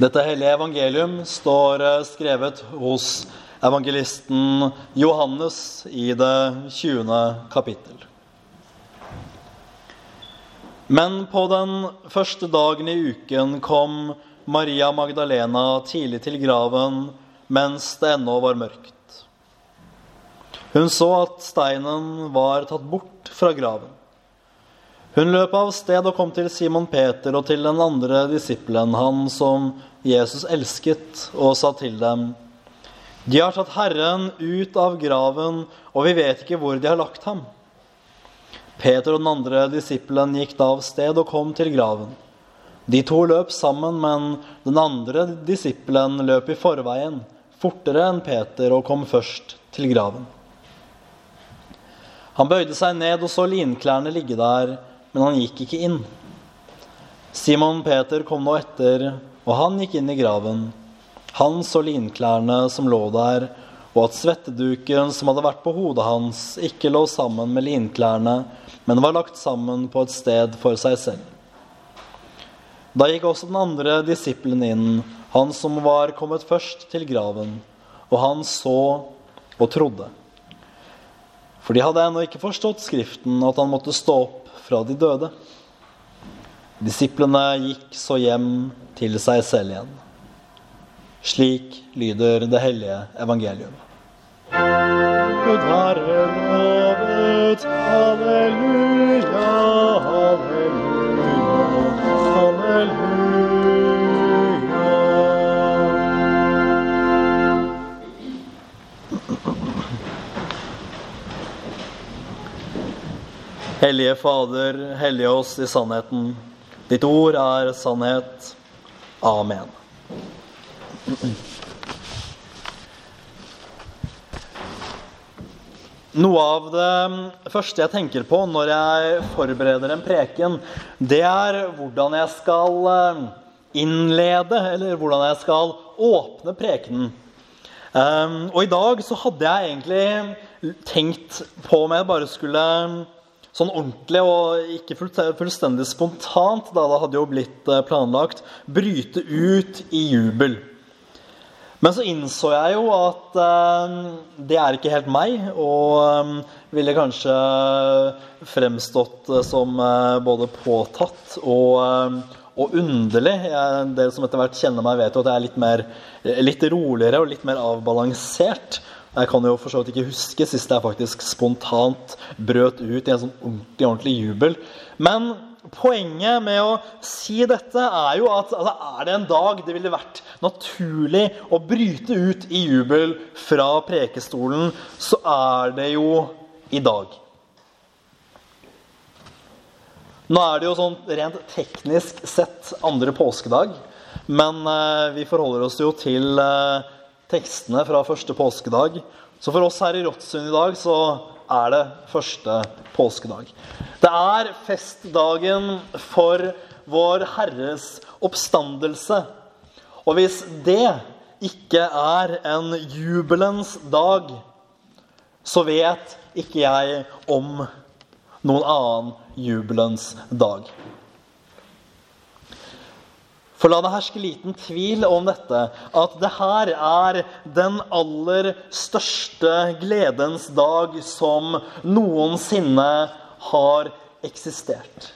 Dette hellige evangelium står eh, skrevet hos evangelisten Johannes i det 20. kapittel. Men på den første dagen i uken kom Maria Magdalena tidlig til graven mens det ennå var mørkt. Hun så at steinen var tatt bort fra graven. Hun løp av sted og kom til Simon Peter og til den andre disippelen, han som Jesus elsket, og sa til dem:" De har tatt Herren ut av graven, og vi vet ikke hvor de har lagt ham. Peter og den andre disippelen gikk da av sted og kom til graven. De to løp sammen, men den andre disippelen løp i forveien, fortere enn Peter, og kom først til graven. Han bøyde seg ned og så linklærne ligge der men han gikk ikke inn. Simon Peter kom nå etter, og han gikk inn i graven. Han så linklærne som lå der, og at svetteduken som hadde vært på hodet hans, ikke lå sammen med linklærne, men var lagt sammen på et sted for seg selv. Da gikk også den andre disippelen inn, han som var kommet først til graven, og han så og trodde. For de hadde ennå ikke forstått Skriften, at han måtte stå opp fra de døde. Disiplene gikk så hjem til seg selv igjen. Slik lyder det hellige evangelium. Gud være lovet, halleluja, Hellige Fader, hellige oss i sannheten. Ditt ord er sannhet. Amen. Noe av det første jeg tenker på når jeg forbereder en preken, det er hvordan jeg skal eh, innlede, eller hvordan jeg skal åpne prekenen. Um, og i dag så hadde jeg egentlig tenkt på om jeg bare skulle sånn ordentlig og ikke fullstendig spontant, da det hadde jo blitt eh, planlagt, bryte ut i jubel. Men så innså jeg jo at eh, det er ikke helt meg, og eh, ville kanskje fremstått som både påtatt og, og underlig. Dere som etter hvert kjenner meg, vet jo at jeg er litt, mer, litt roligere og litt mer avbalansert. Jeg kan jo for så vidt ikke huske sist jeg faktisk spontant brøt ut i en sånn ordentlig, ordentlig jubel. Men poenget med å si dette er jo at altså, er det en dag det ville vært naturlig å bryte ut i jubel fra prekestolen, så er det jo i dag. Nå er det jo sånn rent teknisk sett andre påskedag, men eh, vi forholder oss jo til eh, tekstene fra første påskedag. Så for oss her i Råttsund i dag så er det første påskedag. Det er festdagen for vår Herres oppstandelse. Og hvis det ikke er en jubelens dag, så vet ikke jeg om noen annen jubelens dag. For la det herske liten tvil om dette, at det her er den aller største gledens dag som noensinne har eksistert.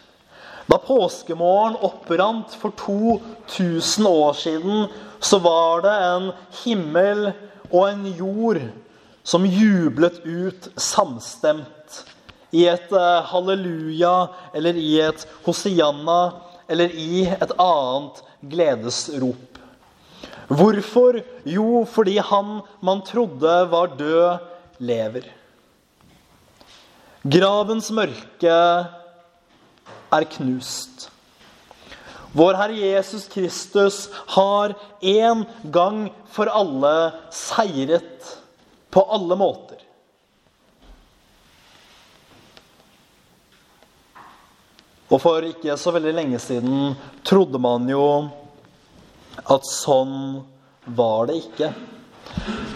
Da påskemorgen opprant for 2000 år siden, så var det en himmel og en jord som jublet ut samstemt i et eh, halleluja eller i et hosianna eller i et annet gledesrop. Hvorfor? Jo, fordi han man trodde var død, lever. Gravens mørke er knust. Vår Herre Jesus Kristus har en gang for alle seiret på alle måter. Og for ikke så veldig lenge siden trodde man jo at sånn var det ikke.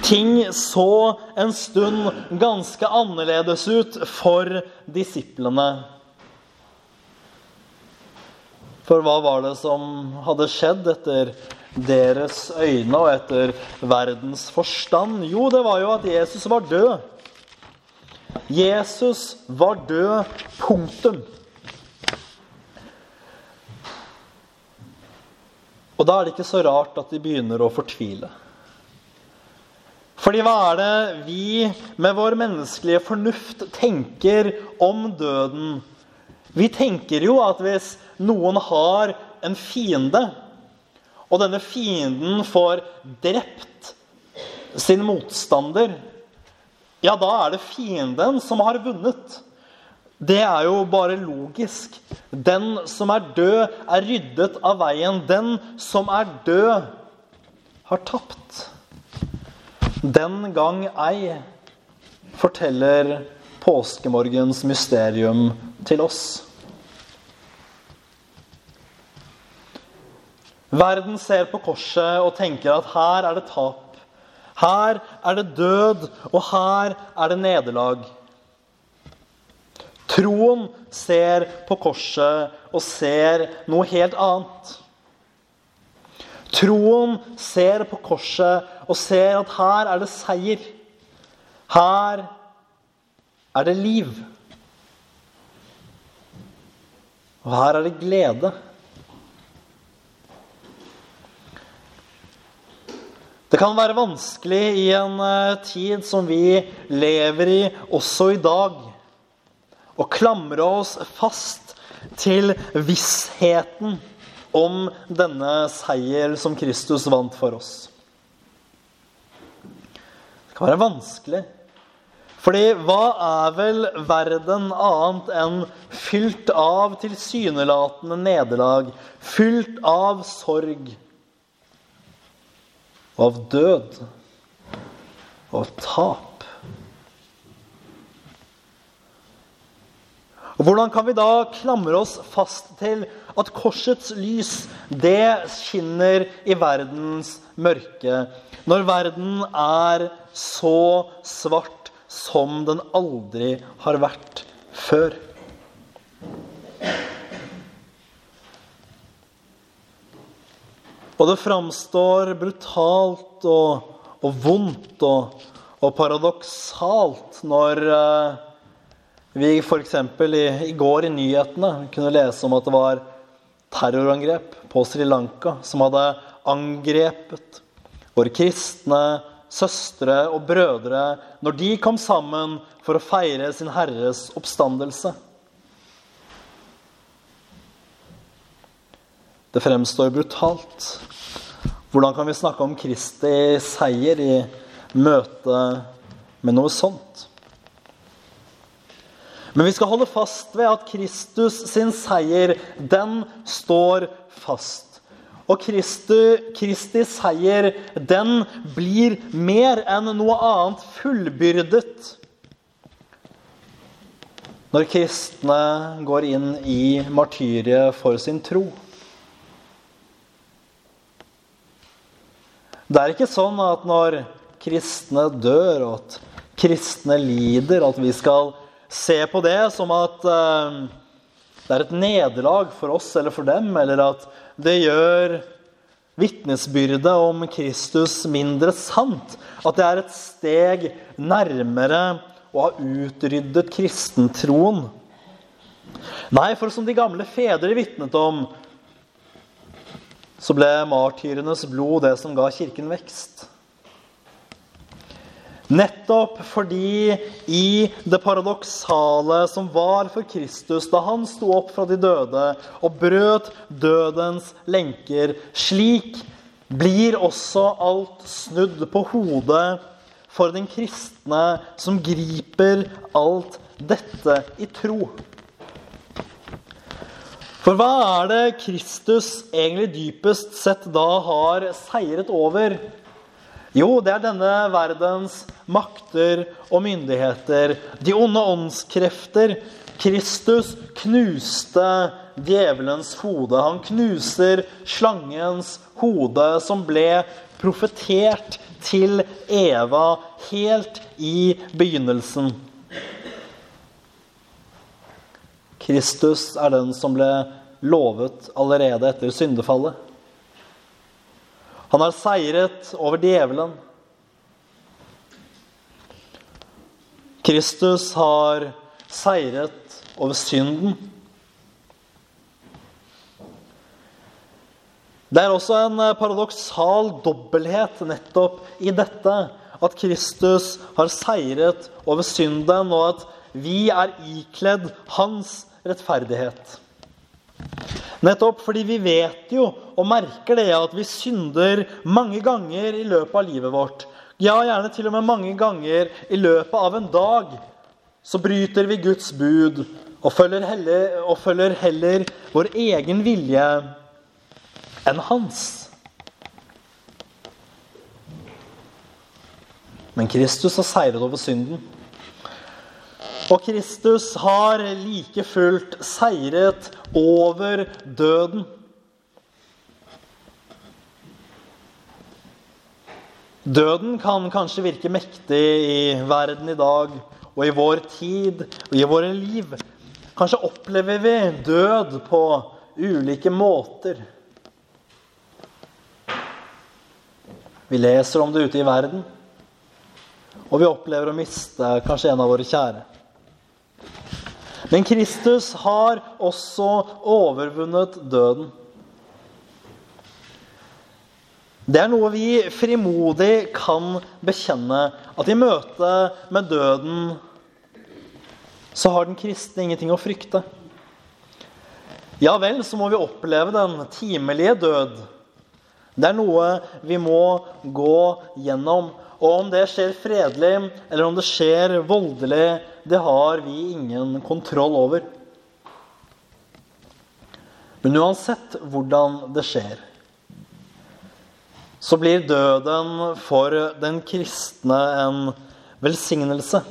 Ting så en stund ganske annerledes ut for disiplene. For hva var det som hadde skjedd etter deres øyne og etter verdens forstand? Jo, det var jo at Jesus var død. Jesus var død. Punktum. Og da er det ikke så rart at de begynner å fortvile. Fordi hva er det vi med vår menneskelige fornuft tenker om døden? Vi tenker jo at hvis noen har en fiende, og denne fienden får drept sin motstander, ja, da er det fienden som har vunnet. Det er jo bare logisk. Den som er død, er ryddet av veien. Den som er død, har tapt. Den gang ei, forteller påskemorgens mysterium til oss. Verden ser på korset og tenker at her er det tap. Her er det død, og her er det nederlag. Troen ser på korset og ser noe helt annet. Troen ser på korset og ser at her er det seier. Her er det liv. Og her er det glede. Det kan være vanskelig i en eh, tid som vi lever i også i dag og klamre oss fast til vissheten om denne seier som Kristus vant for oss. Det kan være vanskelig. Fordi hva er vel verden annet enn fylt av tilsynelatende nederlag, fylt av sorg og av død og av tap? Og Hvordan kan vi da klamre oss fast til at korsets lys, det skinner i verdens mørke, når verden er så svart som den aldri har vært før? Og det framstår brutalt og, og vondt og, og paradoksalt når uh, vi f.eks. I, i går i nyhetene kunne lese om at det var terrorangrep på Sri Lanka som hadde angrepet våre kristne søstre og brødre når de kom sammen for å feire sin Herres oppstandelse. Det fremstår brutalt. Hvordan kan vi snakke om Kristi seier i møte med noe sånt? Men vi skal holde fast ved at Kristus sin seier, den står fast. Og Kristi, Kristi seier, den blir mer enn noe annet fullbyrdet når kristne går inn i martyriet for sin tro. Det er ikke sånn at når kristne dør, og at kristne lider, at vi skal se på det som at uh, det er et nederlag for oss eller for dem, eller at det gjør vitnesbyrdet om Kristus mindre sant. At det er et steg nærmere å ha utryddet kristentroen. Nei, for som de gamle fedre vitnet om, så ble martyrenes blod det som ga kirken vekst. Nettopp fordi i det paradoksale som var for Kristus da han sto opp fra de døde og brøt dødens lenker, slik blir også alt snudd på hodet for den kristne som griper alt dette i tro. For hva er det Kristus egentlig dypest sett da har seiret over? Jo, det er denne verdens makter og myndigheter. De onde åndskrefter. Kristus knuste djevelens hode. Han knuser slangens hode, som ble profetert til Eva helt i begynnelsen. Kristus er den som ble lovet allerede etter syndefallet. Han har seiret over djevelen. Kristus har seiret over synden. Det er også en paradoksal dobbelthet nettopp i dette. At Kristus har seiret over synden, og at vi er ikledd hans rettferdighet. Nettopp fordi vi vet jo og merker det at vi synder mange ganger i løpet av livet vårt. Ja, gjerne til og med mange ganger i løpet av en dag. Så bryter vi Guds bud og følger heller, og følger heller vår egen vilje enn hans. Men Kristus har seiret over synden. Og Kristus har like fullt seiret over døden. Døden kan kanskje virke mektig i verden i dag og i vår tid og i våre liv. Kanskje opplever vi død på ulike måter. Vi leser om det ute i verden, og vi opplever å miste kanskje en av våre kjære. Men Kristus har også overvunnet døden. Det er noe vi frimodig kan bekjenne, at i møte med døden så har den kristne ingenting å frykte. Ja vel, så må vi oppleve den timelige død. Det er noe vi må gå gjennom. Og om det skjer fredelig, eller om det skjer voldelig, det har vi ingen kontroll over. Men uansett hvordan det skjer, så blir døden for den kristne en velsignelse.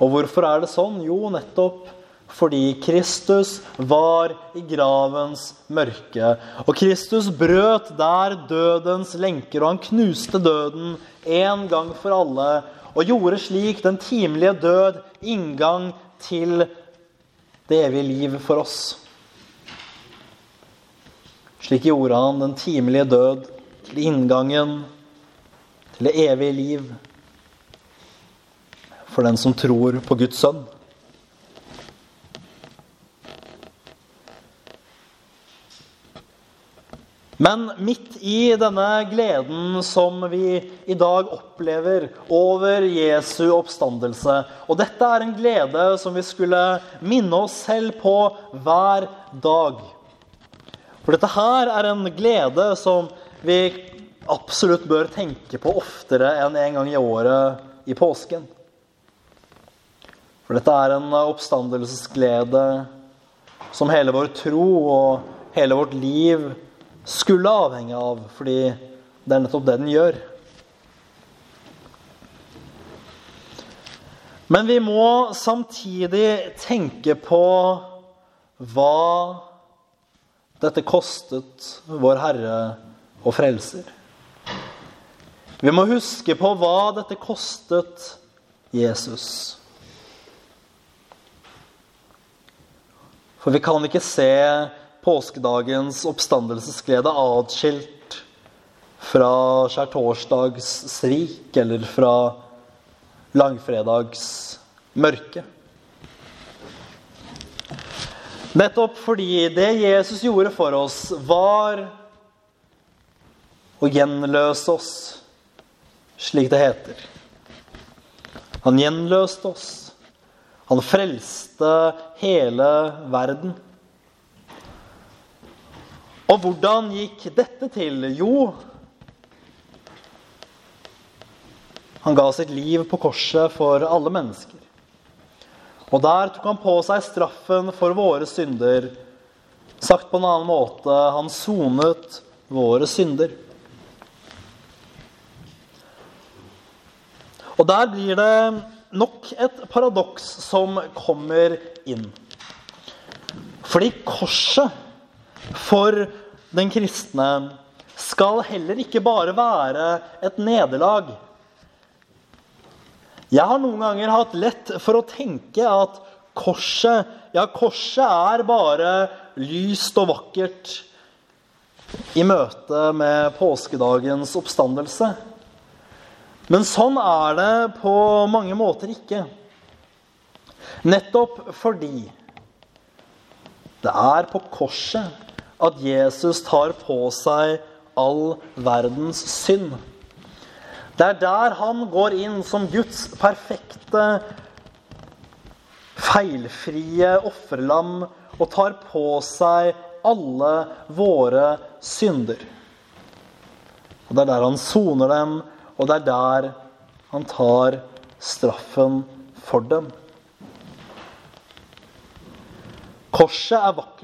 Og hvorfor er det sånn? Jo, nettopp fordi Kristus var i gravens mørke. Og Kristus brøt der dødens lenker, og han knuste døden en gang for alle. Og gjorde slik den timelige død inngang til det evige liv for oss. Slik gjorde han den timelige død til inngangen til det evige liv for den som tror på Guds sønn. Men midt i denne gleden som vi i dag opplever over Jesu oppstandelse Og dette er en glede som vi skulle minne oss selv på hver dag. For dette her er en glede som vi absolutt bør tenke på oftere enn en gang i året i påsken. For dette er en oppstandelsesglede som hele vår tro og hele vårt liv skulle avhenge av, fordi det er nettopp det den gjør. Men vi må samtidig tenke på hva dette kostet vår Herre og Frelser. Vi må huske på hva dette kostet Jesus. For vi kan ikke se påskedagens oppstandelsesglede atskilt fra skjærtorsdags svik eller fra langfredags mørke. Nettopp fordi det Jesus gjorde for oss, var å gjenløse oss, slik det heter. Han gjenløste oss. Han frelste hele verden. Og hvordan gikk dette til? Jo, han ga sitt liv på korset for alle mennesker. Og der tok han på seg straffen for våre synder. Sagt på en annen måte han sonet våre synder. Og der blir det nok et paradoks som kommer inn. Fordi korset for den kristne skal heller ikke bare være et nederlag. Jeg har noen ganger hatt lett for å tenke at korset ja, korset er bare lyst og vakkert. i møte med påskedagens oppstandelse. Men sånn er det på mange måter ikke. Nettopp fordi det er på korset at Jesus tar på seg all verdens synd. Det er der han går inn som Guds perfekte, feilfrie offerlam og tar på seg alle våre synder. Og Det er der han soner dem, og det er der han tar straffen for dem. Korset er vakkert.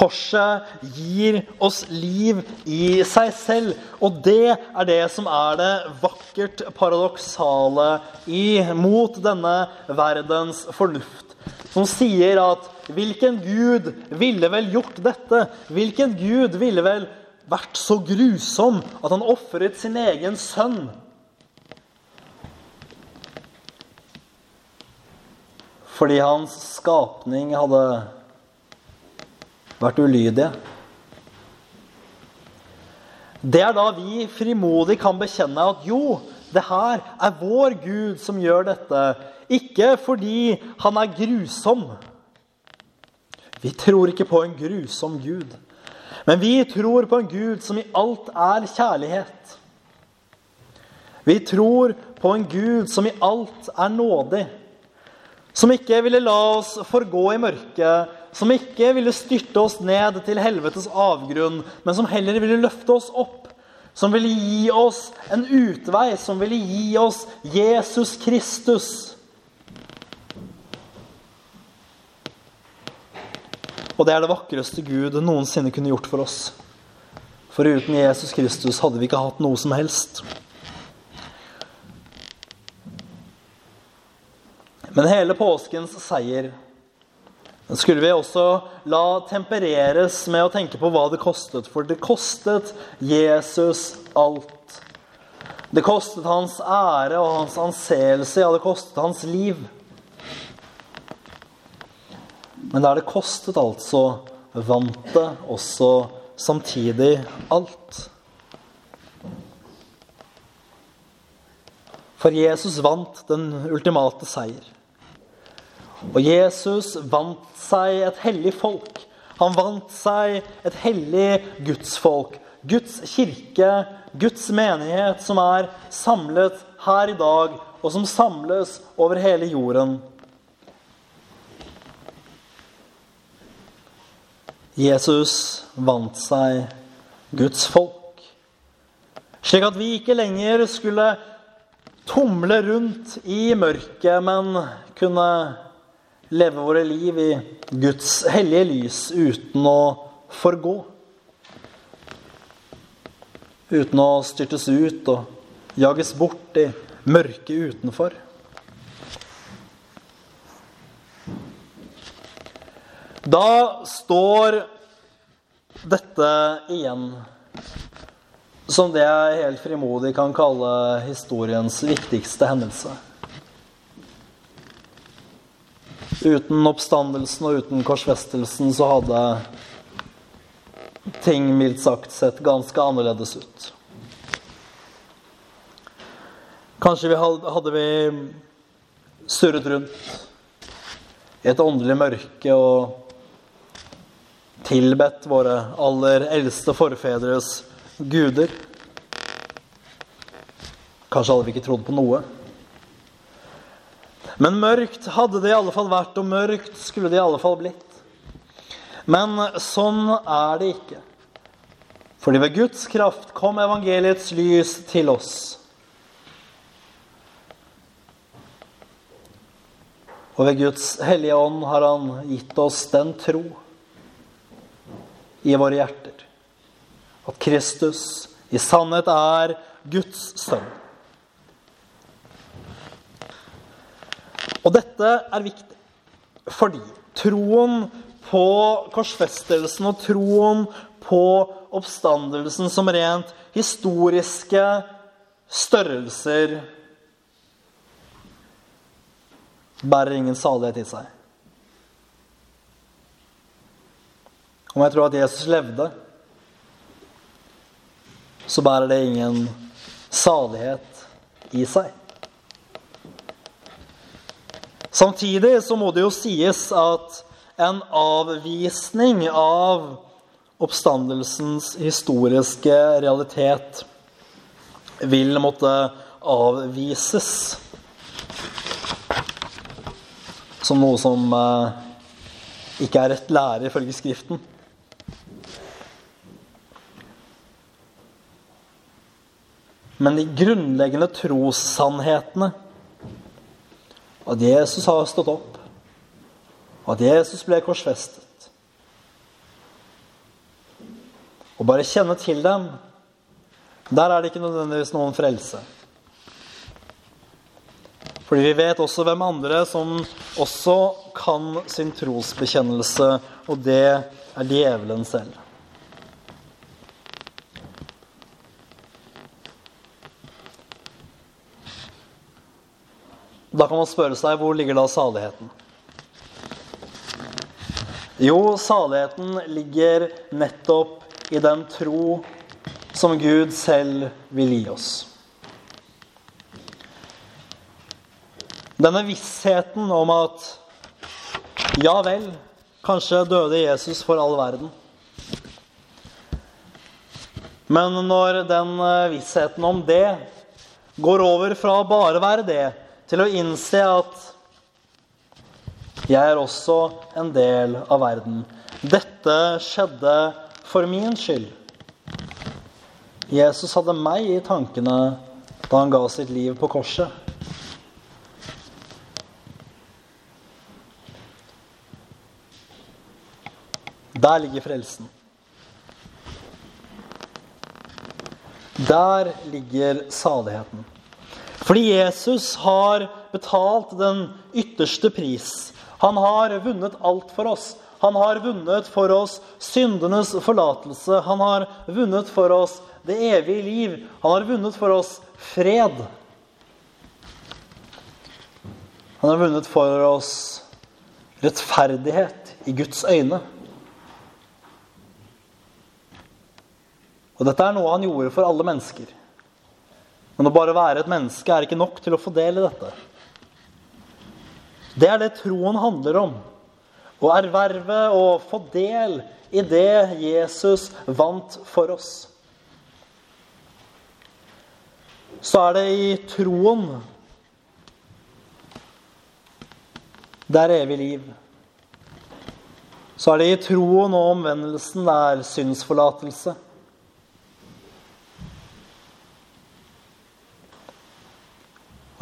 Korset gir oss liv i seg selv. Og det er det som er det vakkert paradoksale imot denne verdens fornuft. Som sier at hvilken gud ville vel gjort dette? Hvilken gud ville vel vært så grusom at han ofret sin egen sønn? Fordi hans skapning hadde vært ulydige. Det er da vi frimodig kan bekjenne at jo, det her er vår Gud som gjør dette. Ikke fordi han er grusom. Vi tror ikke på en grusom Gud. Men vi tror på en Gud som i alt er kjærlighet. Vi tror på en Gud som i alt er nådig. Som ikke ville la oss forgå i mørket, som ikke ville styrte oss ned til helvetes avgrunn, men som heller ville løfte oss opp. Som ville gi oss en utvei, som ville gi oss Jesus Kristus. Og det er det vakreste Gud noensinne kunne gjort for oss. For uten Jesus Kristus hadde vi ikke hatt noe som helst. Men hele påskens seier skulle vi også la tempereres med å tenke på hva det kostet. For det kostet Jesus alt. Det kostet hans ære og hans anseelse. Ja, det kostet hans liv. Men der det kostet alt, så vant det også samtidig alt. For Jesus vant den ultimate seier. Og Jesus vant seg et hellig folk. Han vant seg et hellig gudsfolk. Guds kirke, Guds menighet, som er samlet her i dag, og som samles over hele jorden. Jesus vant seg Guds folk. Slik at vi ikke lenger skulle tumle rundt i mørket, men kunne leve våre liv i Guds hellige lys uten å forgå. Uten å styrtes ut og jages bort i mørket utenfor. Da står dette igjen som det jeg helt frimodig kan kalle historiens viktigste hendelse. Uten oppstandelsen og uten korsfestelsen så hadde ting mildt sagt sett ganske annerledes ut. Kanskje vi hadde, hadde vi surret rundt i et åndelig mørke og tilbedt våre aller eldste forfedres guder. Kanskje hadde vi ikke trodd på noe. Men mørkt hadde det i alle fall vært, og mørkt skulle det i alle fall blitt. Men sånn er det ikke. Fordi ved Guds kraft kom evangeliets lys til oss. Og ved Guds hellige ånd har Han gitt oss den tro i våre hjerter at Kristus i sannhet er Guds sønn. Og dette er viktig fordi troen på korsfestelsen og troen på oppstandelsen som rent historiske størrelser bærer ingen salighet i seg. Om jeg tror at Jesus levde, så bærer det ingen salighet i seg. Samtidig så må det jo sies at en avvisning av oppstandelsens historiske realitet vil måtte avvises som noe som eh, ikke er rett lære ifølge Skriften. Men de grunnleggende trossannhetene at Jesus har stått opp, at Jesus ble korsfestet Å bare kjenne til dem, der er det ikke nødvendigvis noen frelse. Fordi vi vet også hvem andre som også kan sin trosbekjennelse, og det er djevelen selv. Da kan man spørre seg hvor ligger da saligheten? Jo, saligheten ligger nettopp i den tro som Gud selv vil gi oss. Denne vissheten om at ja vel, kanskje døde Jesus for all verden. Men når den vissheten om det går over fra å bare være det til å innse at jeg er også en del av verden. Dette skjedde for min skyld. Jesus hadde meg i tankene da han ga sitt liv på korset. Der ligger frelsen. Der ligger saligheten. Fordi Jesus har betalt den ytterste pris. Han har vunnet alt for oss. Han har vunnet for oss syndenes forlatelse. Han har vunnet for oss det evige liv. Han har vunnet for oss fred. Han har vunnet for oss rettferdighet i Guds øyne. Og dette er noe han gjorde for alle mennesker. Men å bare være et menneske er ikke nok til å få del i dette. Det er det troen handler om. Å erverve og få del i det Jesus vant for oss. Så er det i troen det er evig liv. Så er det i troen og omvendelsen det er synsforlatelse.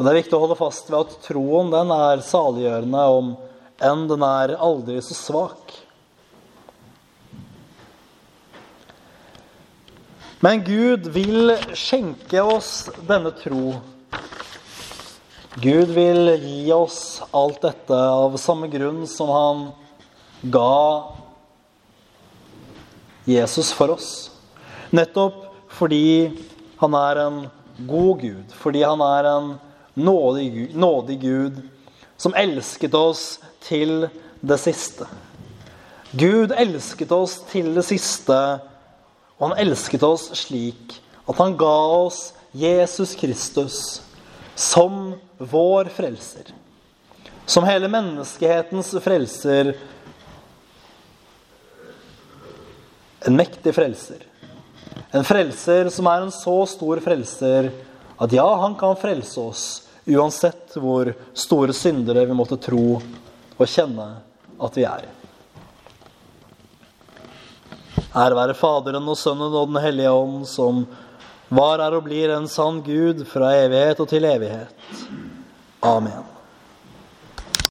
Det er viktig å holde fast ved at troen den er saliggjørende om enn den er aldri så svak. Men Gud vil skjenke oss denne tro. Gud vil gi oss alt dette av samme grunn som han ga Jesus for oss. Nettopp fordi han er en god Gud, fordi han er en nådig, nådig Gud som elsket oss til det siste. Gud elsket oss til det siste, og han elsket oss slik at han ga oss Jesus Kristus som vår frelser. Som hele menneskehetens frelser. En mektig frelser. En frelser som er en så stor frelser at ja, han kan frelse oss uansett hvor store syndere vi måtte tro og kjenne at vi er. Ære være Faderen og Sønnen og Den hellige ånd, som var, er og blir en sann Gud fra evighet og til evighet. Amen.